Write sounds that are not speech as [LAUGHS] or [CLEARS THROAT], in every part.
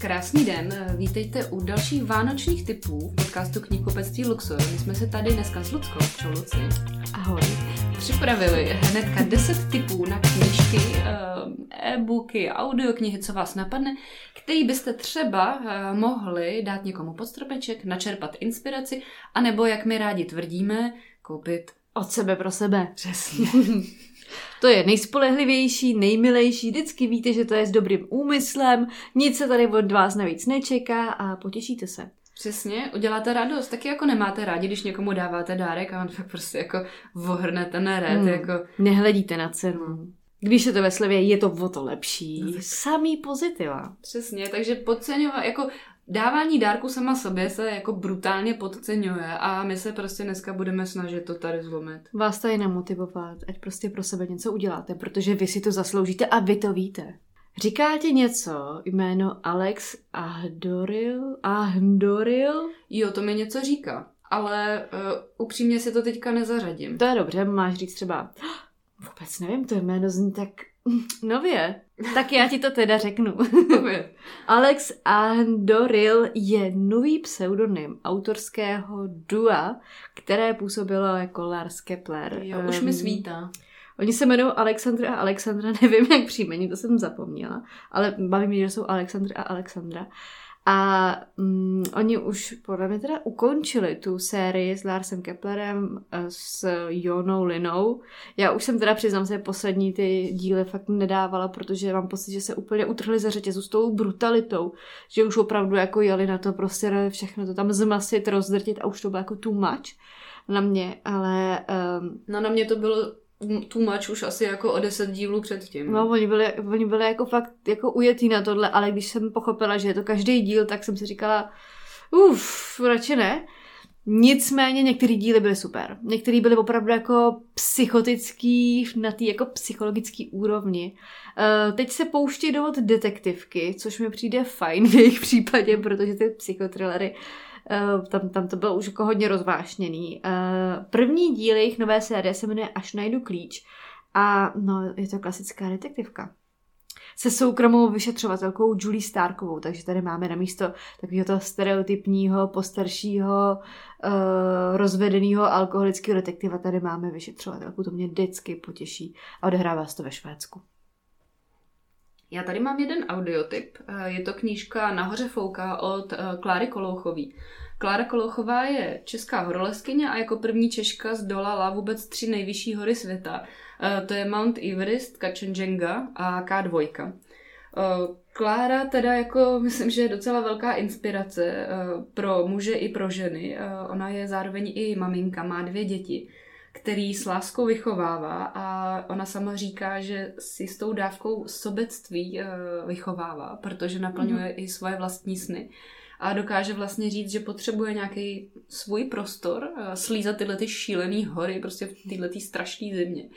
Krásný den, vítejte u dalších vánočních typů v podcastu Knihkupectví Luxor. My jsme se tady dneska s Luckou, čau Luci, Ahoj. připravili hnedka 10 typů na knížky, eh, e-booky, audioknihy, co vás napadne, který byste třeba eh, mohli dát někomu pod stropeček, načerpat inspiraci, anebo, jak my rádi tvrdíme, koupit Od sebe pro sebe. přesně. [LAUGHS] To je nejspolehlivější, nejmilejší, vždycky víte, že to je s dobrým úmyslem, nic se tady od vás navíc nečeká a potěšíte se. Přesně, uděláte radost. Taky jako nemáte rádi, když někomu dáváte dárek a on fakt prostě jako vohrne ten red, Hmm. jako Nehledíte na cenu. Když je to ve slevě, je to o to lepší. No tak- Samý pozitiva. Přesně, takže podceňovat, jako dávání dárku sama sobě se jako brutálně podceňuje a my se prostě dneska budeme snažit to tady zlomit. Vás tady namotivovat, ať prostě pro sebe něco uděláte, protože vy si to zasloužíte a vy to víte. Říká ti něco jméno Alex Ahdoril? Ahdoril? Jo, to mi něco říká, ale uh, upřímně si to teďka nezařadím. To je dobře, máš říct třeba, vůbec nevím, to jméno zní tak nově. Tak já ti to teda řeknu. [LAUGHS] Alex Andoril je nový pseudonym autorského dua, které působilo jako Lars Kepler. Jo, už mi svítá. Oni se jmenují Alexandra a Alexandra, [LAUGHS] nevím jak příjmení, to jsem zapomněla, ale baví mě, že jsou Alexandra a Alexandra. A mm, oni už podle mě teda ukončili tu sérii s Larsem Keplerem, eh, s Jonou Linou. Já už jsem teda přiznám se, poslední ty díly fakt nedávala, protože mám pocit, že se úplně utrhli ze řetězu s tou brutalitou, že už opravdu jako jeli na to prostě všechno to tam zmasit, rozdrtit a už to bylo jako too much na mě, ale um, No na mě to bylo too much už asi jako o deset dílů předtím. No, oni byli, oni byli jako fakt jako ujetý na tohle, ale když jsem pochopila, že je to každý díl, tak jsem si říkala, uf, radši ne. Nicméně některé díly byly super. Některé byly opravdu jako psychotický, na té jako psychologický úrovni. Uh, teď se pouští do detektivky, což mi přijde fajn v jejich případě, protože ty psychotrillery Uh, tam, tam to bylo už jako hodně rozvášněný. Uh, první díl jejich nové série se jmenuje Až najdu klíč a no, je to klasická detektivka. Se soukromou vyšetřovatelkou Julie Starkovou, takže tady máme na místo takového toho stereotypního, postaršího, uh, rozvedeného alkoholického detektiva, tady máme vyšetřovatelku, to mě vždycky potěší a odehrává se to ve Švédsku. Já tady mám jeden audiotyp. Eh, Je to knížka Nahoře fouká od eh, Kláry Kolouchový. Klára Kolouchová je česká horolezkyně a jako první Češka zdolala vůbec tři nejvyšší hory světa. Eh, To je Mount Everest, Kanchenjunga a K2. Eh, Klára teda jako, [LAUGHS] myslím, že je docela velká inspirace pro muže i pro ženy. Ona je zároveň i maminka, má dvě děti který s láskou vychovává a ona sama říká, že si s tou dávkou sobectví eh, vychovává, protože naplňuje mm-hmm. i svoje vlastní sny a dokáže vlastně říct, že potřebuje nějaký svůj prostor, eh, slízat tyhle ty šílený hory prostě v této strašné zimě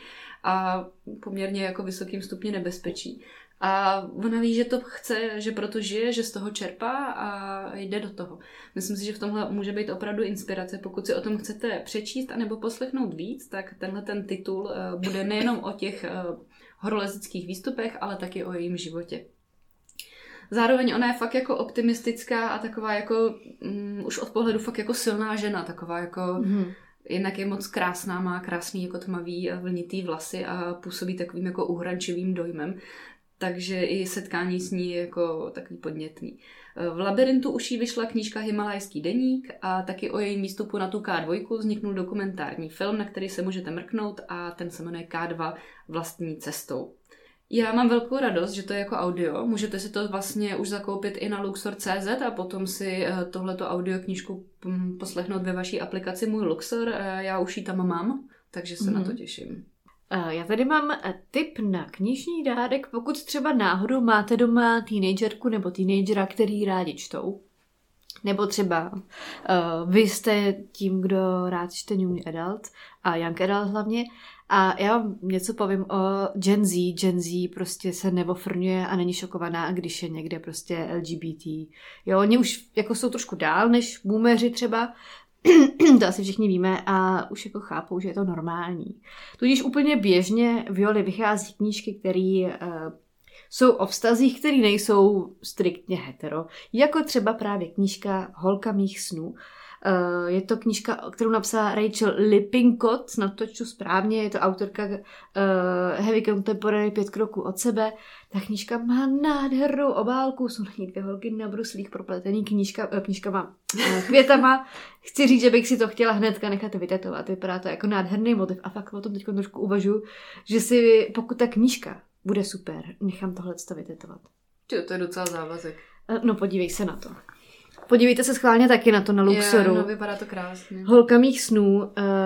a poměrně jako vysokým stupni nebezpečí. A ona ví, že to chce, že proto žije, že z toho čerpá a jde do toho. Myslím si, že v tomhle může být opravdu inspirace. Pokud si o tom chcete přečíst anebo poslechnout víc, tak tenhle ten titul eh, bude nejenom o těch eh, horolezeckých výstupech, ale taky o jejím životě. Zároveň ona je fakt jako optimistická a taková jako mm, už od pohledu fakt jako silná žena, taková jako Mm-hmm. Jinak je moc krásná, má krásný jako tmavý a vlnitý vlasy a působí takovým jako uhrančivým dojmem. Takže i setkání s ní je jako takový podnětný. V Labirintu už jí vyšla knížka Himalajský deník a taky o jejím výstupu na tu K2 vzniknul dokumentární film, na který se můžete mrknout a ten se jmenuje K2 vlastní cestou. Já mám velkou radost, že to je jako audio. Můžete si to vlastně už zakoupit i na Luxor.cz a potom si eh, tohleto audioknížku mm, poslechnout ve vaší aplikaci Můj Luxor. Eh, Já už ji tam mám, takže se mm-hmm. na to těším. Eh, Já tady mám eh, tip na knižní dárek, pokud třeba náhodou máte doma teenagerku nebo teenagera, který rádi čtou. Nebo třeba uh, vy jste tím, kdo rád čte New Adult a Young Adult hlavně. A já vám něco povím o Gen Z. Gen Z prostě se nevofrňuje a není šokovaná, když je někde prostě LGBT. Jo, oni už jako jsou trošku dál než boomeři třeba, [CLEARS THROAT] to asi všichni víme a už jako chápou, že je to normální. Tudíž úplně běžně Violi vychází knížky, které uh, jsou o vztazích, které nejsou striktně hetero, jako třeba právě knížka Holka mých snů, je to knížka, kterou napsala Rachel Lippincott, snad to čtu správně, je to autorka uh, Heavy Contemporary pět kroků od sebe. Ta knížka má nádhernou obálku, jsou na ní dvě holky na bruslích propletený knížka, uh, knížkama, uh, květama. [LAUGHS] Chci říct, že bych si to chtěla hnedka nechat vytetovat. Vypadá to jako nádherný motiv a fakt o tom teď trošku uvažuji, že si, pokud ta knížka bude super, nechám tohle vytetovat. To je docela závazek. No podívej se na to. Podívejte se schválně taky na to na Luxoru. Je, no, vypadá to krásně. Holka mých snů. Uh,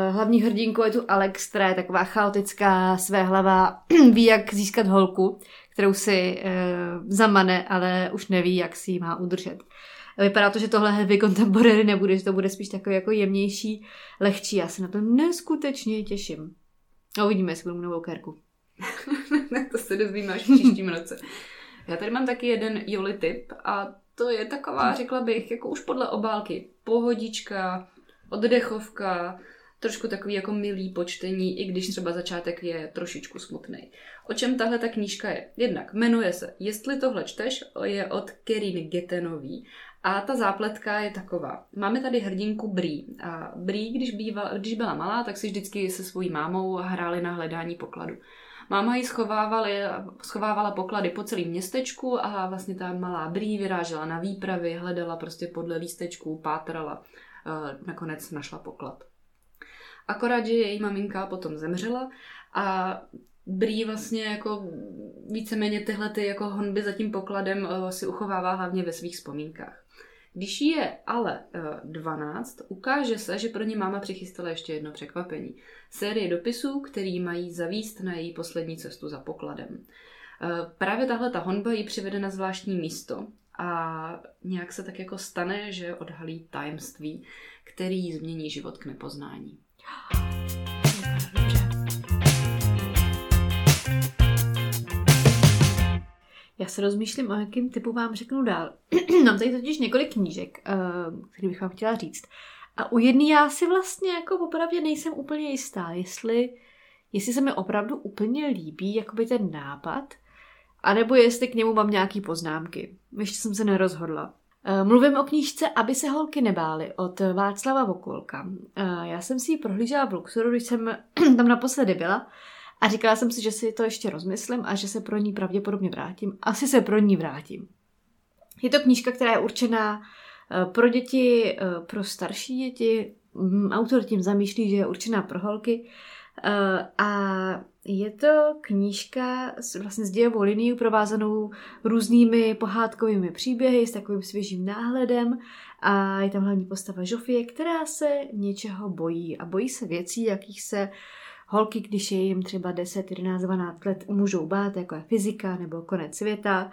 hlavní hrdinkou je tu Alex, která je taková chaotická, své hlava, [CLEARS THROAT] ví, jak získat holku, kterou si uh, zamane, ale už neví, jak si ji má udržet. Vypadá to, že tohle heavy contemporary nebude, že to bude spíš takový jako jemnější, lehčí. Já se na to neskutečně těším. A uvidíme, jestli budu novou kérku. [LAUGHS] to se dozvíme až v příštím roce. Já tady mám taky jeden Joli tip a to je taková, řekla bych, jako už podle obálky, pohodička, oddechovka, trošku takový jako milý počtení, i když třeba začátek je trošičku smutný. O čem tahle ta knížka je? Jednak jmenuje se Jestli tohle čteš, je od Kerin Getenový a ta zápletka je taková. Máme tady hrdinku Bree. A Bree, když, bývala, když byla malá, tak si vždycky se svojí mámou hráli na hledání pokladu. Máma jí schovávala poklady po celém městečku a vlastně ta malá brý vyrážela na výpravy, hledala prostě podle lístečků, pátrala, eh, nakonec našla poklad. Akorát, že její maminka potom zemřela a Brý vlastně jako víceméně tyhle ty jako honby za tím pokladem eh, si uchovává hlavně ve svých vzpomínkách. Když je ale 12, eh, ukáže se, že pro ně máma přichystala ještě jedno překvapení. Série dopisů, který mají zavíst na její poslední cestu za pokladem. Eh, právě tahle ta honba ji přivede na zvláštní místo a nějak se tak jako stane, že odhalí tajemství, který změní život k nepoznání. Já se rozmýšlím, o jakým typu vám řeknu dál. [CLEARS THROAT] Mám tady totiž několik knížek, uh, který bych vám chtěla říct. A u jedné já si vlastně jako popravdě nejsem úplně jistá, jestli, jestli se mi opravdu úplně líbí jakoby ten nápad, anebo jestli k němu mám nějaký poznámky. Ještě jsem se nerozhodla. Uh, mluvím o knížce Aby se holky nebály od Václava Vokulka. Uh, já jsem si ji prohlížela v Luxoru, když jsem [CLEARS THROAT] tam naposledy byla a říkala jsem si, že si to ještě rozmyslím a že se pro ní pravděpodobně vrátím. Asi se pro ní vrátím. Je to knížka, která je určená eh, pro děti, eh, pro starší děti. Autor tím zamýšlí, že je určená pro holky. Eh, a je to knížka s, vlastně s dějovou linií provázanou různými pohádkovými příběhy s takovým svěžím náhledem a je tam hlavní postava Žofie, která se něčeho bojí a bojí se věcí, jakých se holky, když je jim třeba 10, 11, 12 let, můžou bát, jako je fyzika nebo konec světa.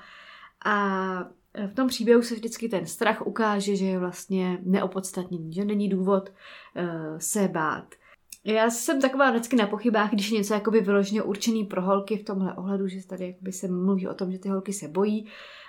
A v tom příběhu se vždycky ten strach ukáže, že je vlastně neopodstatněný, že není důvod uh, se bát. Já jsem taková vždycky na pochybách, když je něco jakoby vyloženě určený pro holky v tomhle ohledu, že tady jakoby se mluví o tom, že ty holky se bojí.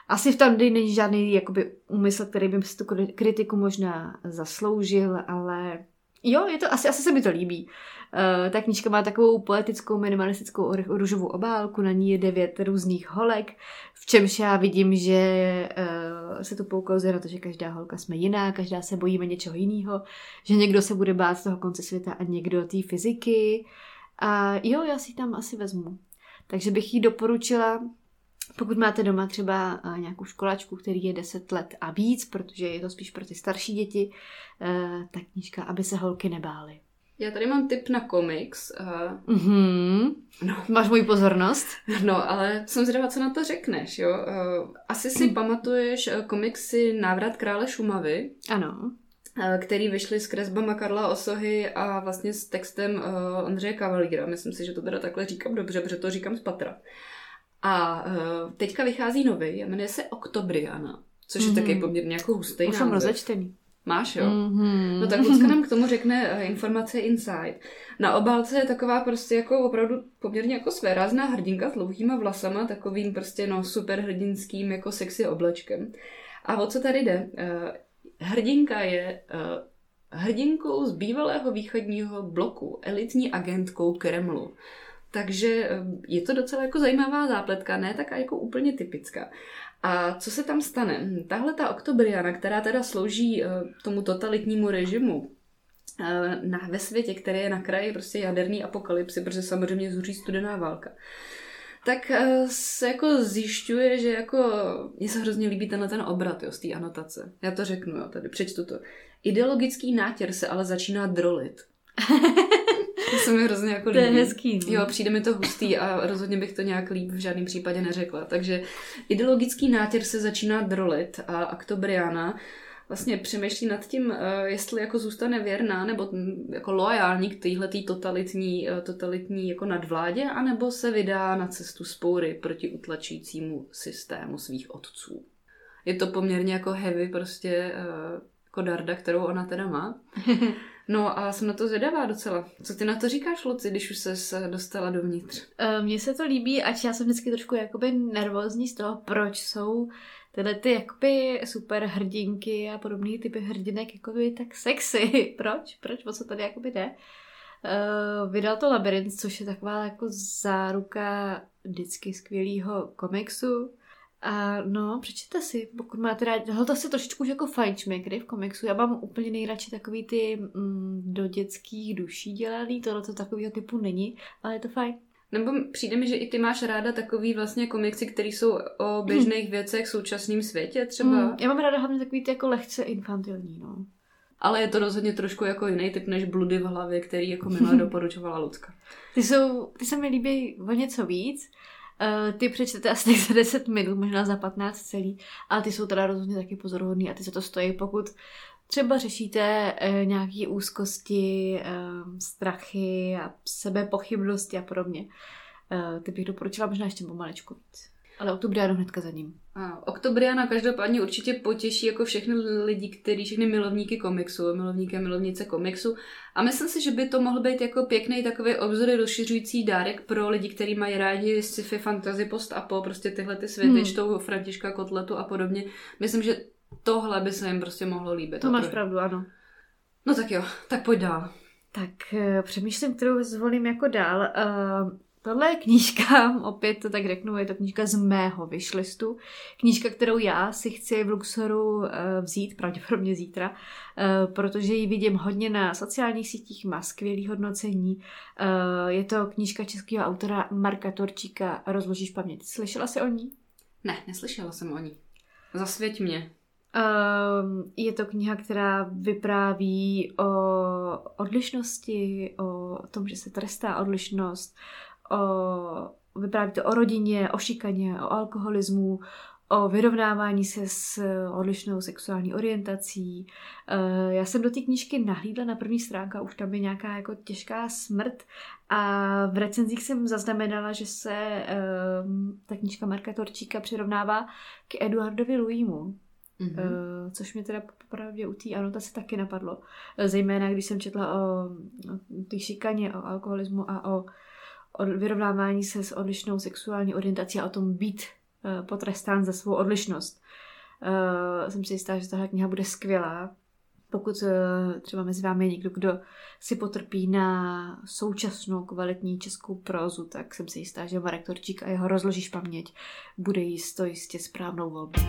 Asi v tom není žádný jakoby úmysl, který by si tu kritiku možná zasloužil, ale jo, je to, asi, asi se mi to líbí. Uh, ta knížka má takovou poetickou minimalistickou růžovou obálku, na ní je devět různých holek, v čemž já vidím, že uh, se tu poukazuje na to, že každá holka jsme jiná, každá se bojíme něčeho jiného, že někdo se bude bát z toho konce světa a někdo té fyziky. A jo, já si tam asi vezmu. Takže bych ji doporučila pokud máte doma třeba eh, nějakou školačku, který je 10 let a víc, protože je to spíš pro ty starší děti, tak knížka, aby se holky nebály. Já tady mám tip na komiks. Uh, mm-hmm. no. Máš moji pozornost? No, ale jsem zvědavá, co na to řekneš, jo. Uh, asi si mm. pamatuješ uh, komiksy Návrat krále Šumavy. Ano. Uh, který vyšly s kresbama Karla Osohy a vlastně s textem uh, Ondřeje Kavalíra. Myslím si, že to teda takhle říkám dobře, protože to říkám z patra. A uh, teďka vychází nový, jmenuje se Oktobriana, což mm-hmm. je taky poměrně jako hustý Už jsem rozečtený. Máš, jo? Mm-hmm. No tak Lucka nám k tomu řekne uh, informace inside. Na obálce je taková prostě jako opravdu poměrně jako svérázná hrdinka s dlouhýma vlasama, takovým prostě no super hrdinským jako sexy oblečkem. A o co tady jde? Uh, hrdinka je hrdinkou z bývalého východního bloku, elitní agentkou Kremlu. Takže eh, je to docela jako zajímavá zápletka, ne tak jako úplně typická. A co se tam stane? Hm, tahle ta oktobriana, která teda slouží tomu totalitnímu režimu, na, ve světě, který je na kraji prostě jaderný apokalypsy, protože samozřejmě zuří studená válka, tak se jako zjišťuje, že jako mně se hrozně líbí tenhle ten obrat jo, z té anotace. Já to řeknu, jo, tady přečtu to. Ideologický nátěr se ale začíná drolit. [LAUGHS] To se mi hrozně jako líbí. To je hezký. No. Jo, přijde mi to hustý a rozhodně bych to nějak líp v žádném případě neřekla. Takže ideologický nátěr se začíná drolit a Aktobriana vlastně přemýšlí nad tím, eh, jestli jako zůstane věrná nebo jako loajální k téhletý totalitní, eh, totalitní jako nadvládě, anebo se vydá na cestu spoury proti utlačujícímu systému svých otců. Je to poměrně jako heavy prostě eh, jako darda, kterou ona teda má. [LAUGHS] No a jsem na to zvědavá docela. Co ty na to říkáš, Luci, když už se dostala dovnitř? Mně se to líbí, ať já jsem vždycky trošku jakoby nervózní z toho, proč jsou tyhle ty jakoby super hrdinky a podobné typy hrdinek jakoby tak sexy. [LAUGHS] Proč? Proč? O co tady jakoby jde? Uh, vydal to Labyrinth, což je taková jako záruka vždycky skvělého komiksu. A no, přečtěte si, pokud máte rádi. Tohle to se trošičku už jako fajnšmekry v komiksu. Já mám úplně nejradši takový ty mm, do dětských duší dělaný, tohle to takového typu není, ale je to fajn. Nebo přijde mi, že i ty máš ráda takový vlastně komiksy, které jsou o běžných hmm. věcech v současném světě třeba. Hmm, já mám ráda hlavně takový ty jako lehce infantilní, no. Ale je to rozhodně trošku jako jiný typ než Bludy v hlavě, který jako milá [LAUGHS] doporučovala Lucka. Ty, jsou, ty se mi líbí o něco víc. Uh, ty přečtete asi za 10 minut, možná za 15 celý, ale ty jsou teda rozhodně taky pozoruhodný a ty se to stojí, pokud třeba řešíte uh, nějaké úzkosti, uh, strachy a sebepochybnosti a podobně. Uh, ty bych doporučila možná ještě pomalečku víc. Ale Oktobriánu hnedka za ním. A Oktobriana každopádně určitě potěší jako všechny lidi, kteří, všechny milovníky komiksu, milovníky a milovnice komiksu. A myslím si, že by to mohl být jako pěkný takový obzory rozšiřující dárek pro lidi, kteří mají rádi sci-fi, fantasy, post po prostě tyhle ty světy, hmm. čtou Františka Kotletu a podobně. Myslím, že tohle by se jim prostě mohlo líbit. To máš pravdu, ano. No tak jo, tak pojď dál. Tak eh, přemýšlím, kterou zvolím jako dál. Uh, Tohle je knížka, [LAUGHS] opět to tak řeknu, je to knížka z mého vyšlistu. Knížka, kterou já si chci v Luxoru eh, vzít, [LAUGHS] pravděpodobně zítra, eh, protože ji vidím hodně na sociálních sítích, má skvělý hodnocení. Eh, je to knížka českého autora Marka Torčíka Rozložíš paměť. Slyšela jsi o ní? Ne, neslyšela jsem o ní. Zasvěť mě. Je to kniha, která vypráví o odlišnosti, o tom, že se trestá odlišnost, o, vypráví to o rodině, o šikaně, o alkoholismu, o vyrovnávání se s odlišnou sexuální orientací. E, já jsem do té knížky nahlídla na první stránka, už tam je nějaká jako těžká smrt a v recenzích jsem zaznamenala, že se e, ta knížka Marka Torčíka přirovnává k Eduardovi Louimu. Mm-hmm. což mě teda popravdě u té anotace taky napadlo. Zejména když jsem četla o, o té šikaně, o alkoholismu a o vyrovnávání se s odlišnou sexuální orientací a o tom být uh, potrestán za svou odlišnost. Uh, jsem si jistá, že tahle kniha bude skvělá. Pokud uh, třeba mezi vámi je někdo, kdo si potrpí na současnou kvalitní českou prózu, tak jsem si jistá, že Marek Torčík a jeho rozložíš paměť bude jisto jistě správnou volbou.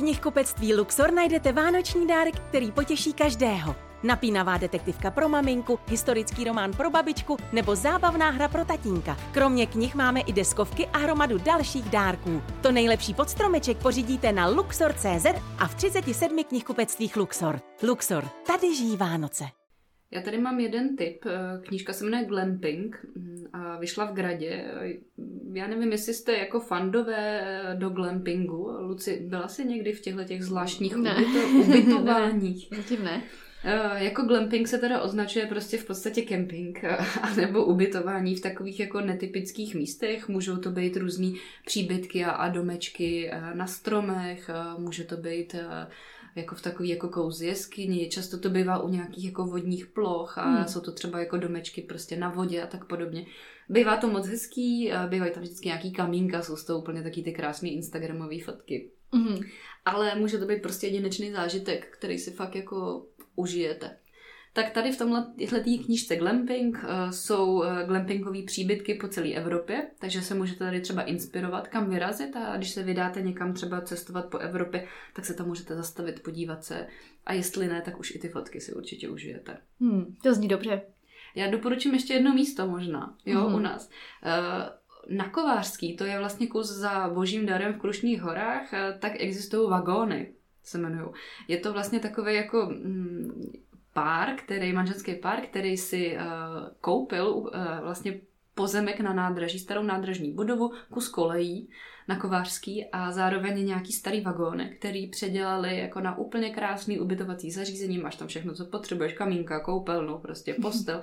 Knihkupectví Luxor najdete vánoční dárek, který potěší každého. Napínavá detektivka pro maminku, historický román pro babičku nebo zábavná hra pro tatínka. Kromě knih máme i deskovky a hromadu dalších dárků. To nejlepší pod stromeček pořídíte na luxor.cz a v 37 knihkupectvích Luxor. Luxor, tady žijí Vánoce. Já tady mám jeden tip. Eh, knížka se jmenuje Glamping mm, a vyšla v Gradě. Já nevím, jestli jste jako fandové eh, do glampingu. Luci, byla jsi někdy v těchto těch zvláštních ne. [LAUGHS] ubytováních? ne, zatím ne. Uh, jako glamping se teda označuje prostě v podstatě kemping a [LAUGHS] nebo ubytování v takových jako netypických místech. Můžou to být různý příbytky a, a domečky na stromech, může to být jako v takový jako kouzí jeskyni, často to bývá u nějakých jako vodních ploch a hmm. jsou to třeba jako domečky prostě na vodě a tak podobně. Bývá to moc hezký, bývají tam vždycky nějaký kamínka, jsou to úplně taky ty krásné instagramové fotky. Hmm. Ale může to být prostě jedinečný zážitek, který si fakt jako užijete. Tak tady v tomhle knížce Glamping uh, jsou uh, glampingové příbytky po celé Evropě, takže se můžete tady třeba inspirovat, kam vyrazit a když se vydáte někam třeba cestovat po Evropě, tak se tam můžete zastavit, podívat se a jestli ne, tak už i ty fotky si určitě užijete. Hmm, to zní dobře. Já doporučím ještě jedno místo možná, jo, mm-hmm. u nás. Uh, na Kovářský, to je vlastně kus za božím darem v Krušných horách, tak existují vagóny, se jmenují. Je to vlastně takový jako mm, pár, který, manželský pár, který si uh, koupil uh, vlastně pozemek na nádraží, starou nádražní budovu, kus kolejí na Kovářský a zároveň nějaký starý vagóny, který předělali jako na úplně krásný ubytovací zařízení. Máš tam všechno, co potřebuješ, kamínka, koupelnu, prostě postel.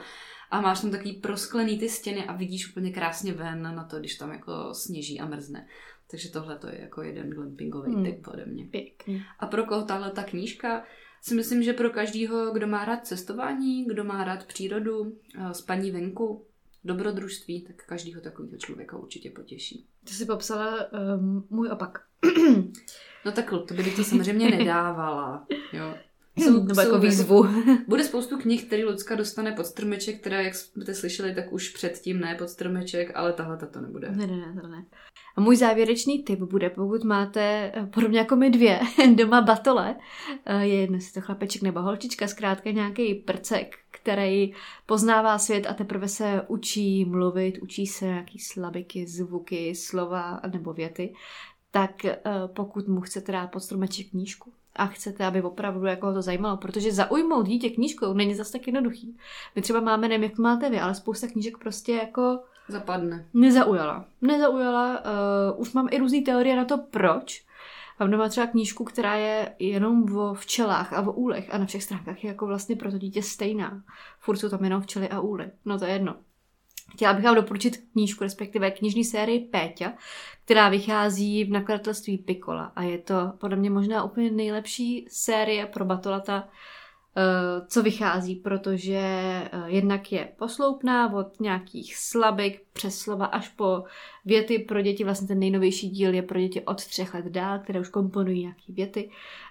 A máš tam takový prosklený ty stěny a vidíš úplně krásně ven na to, když tam jako sněží a mrzne. Takže tohle to je jako jeden glampingový hmm. tip ode mě. Pěkný. A pro koho tahle ta knížka? si myslím, že pro každýho, kdo má rád cestování, kdo má rád přírodu, eh, spaní venku, dobrodružství, tak každýho takového člověka určitě potěší. Ty jsi popsala um, můj opak. no tak to by to samozřejmě nedávala. Jo. [LAUGHS] Jsou, [CLEARS THROAT] Nebo jako výzvu. [LAUGHS] Bude spoustu knih, který Lucka dostane pod stromeček, která, jak jste slyšeli, tak už předtím ne pod stromeček, ale tahle to nebude. Ne, ne, ne, to ne. A můj závěrečný tip bude, pokud máte, eh, podobně jako my dvě, [LAUGHS] doma batole, eh, je jedno si to chlapeček nebo holčička, zkrátka nějaký prcek, který poznává svět a teprve se učí mluvit, učí se nějaký slabiky, zvuky, slova nebo věty, tak eh, pokud mu chcete dát pod stromeček knížku, a chcete, aby opravdu jako to zajímalo, protože zaujmout dítě knížkou není zase tak jednoduchý. My třeba máme, nevím, jak máte vy, ale spousta knížek prostě jako Zapadne. Nezaujala. Nezaujala. Uh, už mám i různé teorie na to, proč. Mám doma třeba knížku, která je jenom o včelách a o úlech a na všech stránkách je jako vlastně pro to dítě stejná. Furt jsou tam jenom včely a úly. No to je jedno. Chtěla bych vám doporučit knížku, respektive knižní sérii Péťa, která vychází v nakladatelství Pikola. A je to podle mě možná úplně nejlepší série pro batolata, co vychází, protože eh, jednak je posloupná od nějakých slabik přes slova až po věty pro děti. Vlastně ten nejnovější díl je pro děti od třech let dál, které už komponují nějaké věty.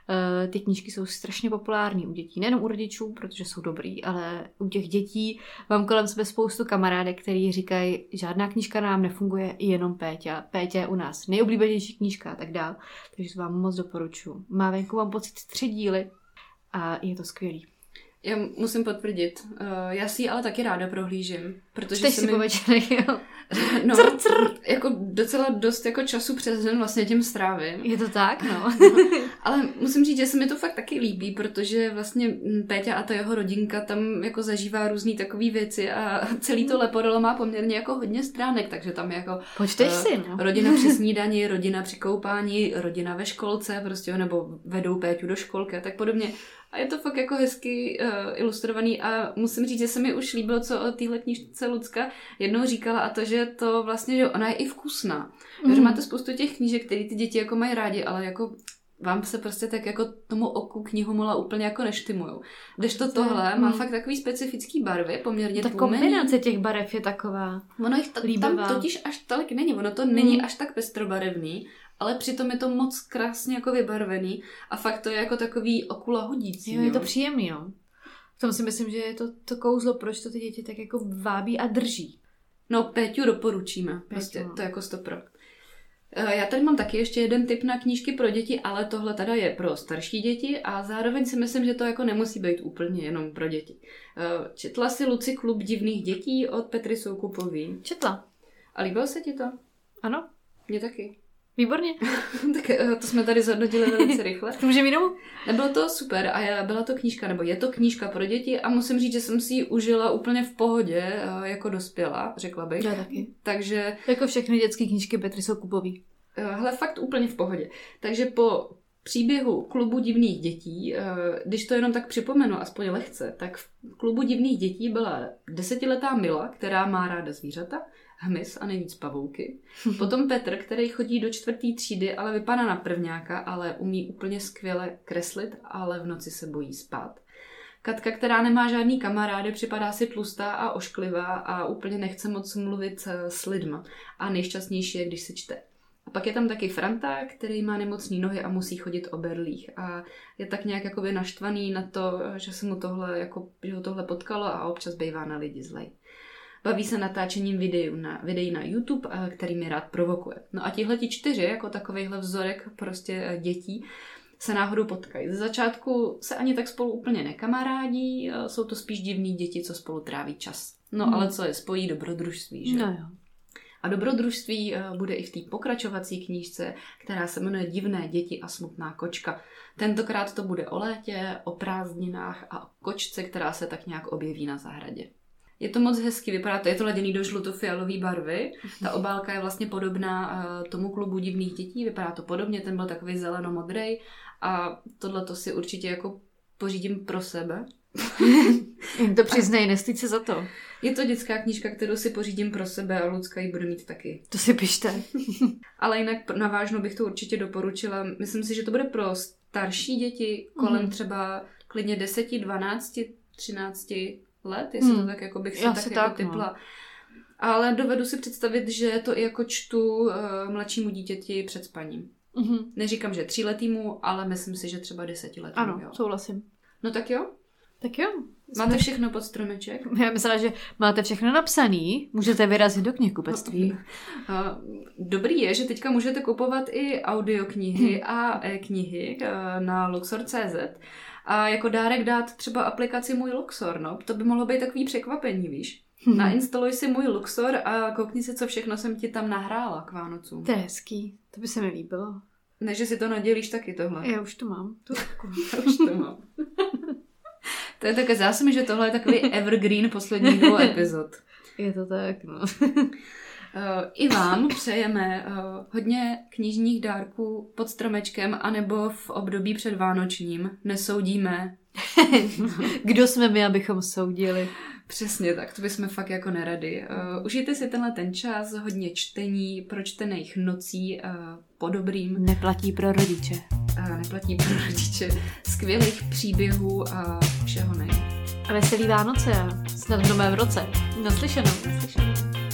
Eh, ty knížky jsou strašně populární u dětí, nejenom u rodičů, protože jsou dobrý, ale u těch dětí mám kolem sebe spoustu kamarádek, který říkají, žádná knížka nám nefunguje, jenom Péťa. Péťa je u nás nejoblíbenější knížka a tak dál. Takže to vám moc doporučuji. Má venku mám pocit tři díly, a je to skvělý. Já musím potvrdit. Uh, já si ji ale taky ráda prohlížím. Protože Čteš si mi... po večerech, jo? [LAUGHS] no, cr, cr. Jako docela dost jako času přes den vlastně tím strávím. Je to tak, no. no. [LAUGHS] Ale musím říct, že se mi to fakt taky líbí, protože vlastně Péťa a ta jeho rodinka tam jako zažívá různé takové věci a [LAUGHS] celý to Leporelo má poměrně jako hodně stránek, takže tam je jako... Počteš uh, si, no. Rodina při [LAUGHS] snídani, rodina při koupání, rodina ve školce, prostě, nebo vedou Péťu do školky a tak podobně. A je to fakt jako hezky uh, ilustrovaný a musím říct, že se mi už líbilo, co o téhle knižce Lucka jednou říkala a to, že to vlastně, že ona je i vkusná. Mm. Že máte spoustu těch knížek, které ty děti jako mají rádi, ale jako vám se prostě tak jako tomu oku mola úplně jako neštimujou. Když to tohle hmm. má fakt takový specifický barvy, poměrně Ta tlumený. kombinace těch barev je taková Ono jich t- tam totiž až tolik není, ono to není hmm. až tak pestrobarevný ale přitom je to moc krásně jako vybarvený a fakt to je jako takový okula hodící. Jo, je to příjemný, no. V tom si myslím, že je to to kouzlo, proč to ty děti tak jako vábí a drží. No, Péťu doporučíme, Péťu, prostě, no. to jako stopro. Eh, já tady mám taky ještě jeden typ na knížky pro děti, ale tohle teda je pro starší děti a zároveň si myslím, že to jako nemusí být úplně jenom pro děti. Eh, četla si Luci klub divných dětí od Petry Soukupový? Četla. A líbilo se ti to? Ano. Mně taky. Výborně. [LAUGHS] tak eh, to jsme tady zhodnotili velice rychle. [LAUGHS] Můžeme jít Nebylo to super a byla to knížka, nebo je to knížka pro děti a musím říct, že jsem si ji užila úplně v pohodě, eh, jako dospěla, řekla bych. Já taky. Takže... Jako všechny dětské knížky Petry jsou kupový. Eh, hele, fakt úplně v pohodě. Takže po příběhu klubu divných dětí, když to jenom tak připomenu, aspoň lehce, tak v klubu divných dětí byla desetiletá Mila, která má ráda zvířata, hmyz a nejvíc pavouky. [LAUGHS] Potom Petr, který chodí do čtvrtý třídy, ale vypadá na prvňáka, ale umí úplně skvěle kreslit, ale v noci se bojí spát. Katka, která nemá žádný kamarády, připadá si tlustá a ošklivá a úplně nechce moc mluvit s lidma. A nejšťastnější je, když se čte. A pak je tam taky Franta, který má nemocný nohy a musí chodit o berlích. A je tak nějak jakoby naštvaný na to, že se mu tohle, jako, že ho tohle potkalo a občas bývá na lidi zlej. Baví se natáčením videí na, videí na YouTube, eh, který mi rád provokuje. No a tihle čtyři, jako takovýhle vzorek prostě eh, dětí, se náhodou potkají. Ze začátku se ani tak spolu úplně nekamarádí, eh, jsou to spíš divní děti, co spolu tráví čas. No hmm. ale co je spojí dobrodružství, že? No jo. A dobrodružství bude i v té pokračovací knížce, která se jmenuje Divné děti a smutná kočka. Tentokrát to bude o létě, o prázdninách a o kočce, která se tak nějak objeví na zahradě. Je to moc hezky, vypadá to, je to laděný do žluto-fialové barvy. Ta obálka je vlastně podobná uh, tomu klubu divných dětí, vypadá to podobně, ten byl takový zeleno-modrý a tohle to si určitě jako pořídím pro sebe. [LAUGHS] To přiznej, nestýď se za to. Je to dětská knížka, kterou si pořídím pro sebe a Lucka ji bude mít taky. To si pište. [LAUGHS] Ale jinak na vážnou bych to určitě doporučila. Myslím si, že to bude pro starší děti kolem mm-hmm. třeba klidně 10, 12, 13 let, jestli hmm. to tak jako bych se tak, tak jako tak, typla. No. Ale dovedu si představit, že to i jako čtu uh, mladšímu dítěti před spaním. Mm-hmm. Neříkám, že tříletýmu, ale myslím si, že třeba desetiletýmu. Ano, jo. souhlasím. No tak jo. Tak jo. Máte všechno pod stromeček? [LAUGHS] Já myslela, že máte všechno napsaný, můžete vyrazit do knihkupectví. Dobrý je, že teďka můžete kupovat i audioknihy a e-knihy eh, na Luxor.cz a jako dárek dát třeba aplikaci Můj Luxor, no. To by mohlo být takový překvapení, víš. Hmm. Nainstaluj si Můj Luxor a koukni si, co všechno jsem ti tam nahrála k Vánocům. To je hezký, to by se mi líbilo. Ne, že si to nadělíš taky tohle. Já už to mám. To, [LAUGHS] Já už to mám. [LAUGHS] to je také zásmy, že tohle je takový [LAUGHS] evergreen posledních dvou epizod. Je to tak, no. [LAUGHS] Eh, I vám přejeme eh, hodně knižních dárků pod stromečkem anebo v období před Vánočním. Nesoudíme. [LAUGHS] Kdo jsme my, abychom soudili? Přesně tak, to bychom fakt jako neradi. Uh, užijte si tenhle ten čas, hodně čtení, pročtených nocí, uh, po dobrým. Neplatí pro rodiče. Uh, neplatí pro rodiče. Skvělých příběhů a všeho nej. A veselý Vánoce a snad v novém roce. Naslyšenou. Naslyšenou.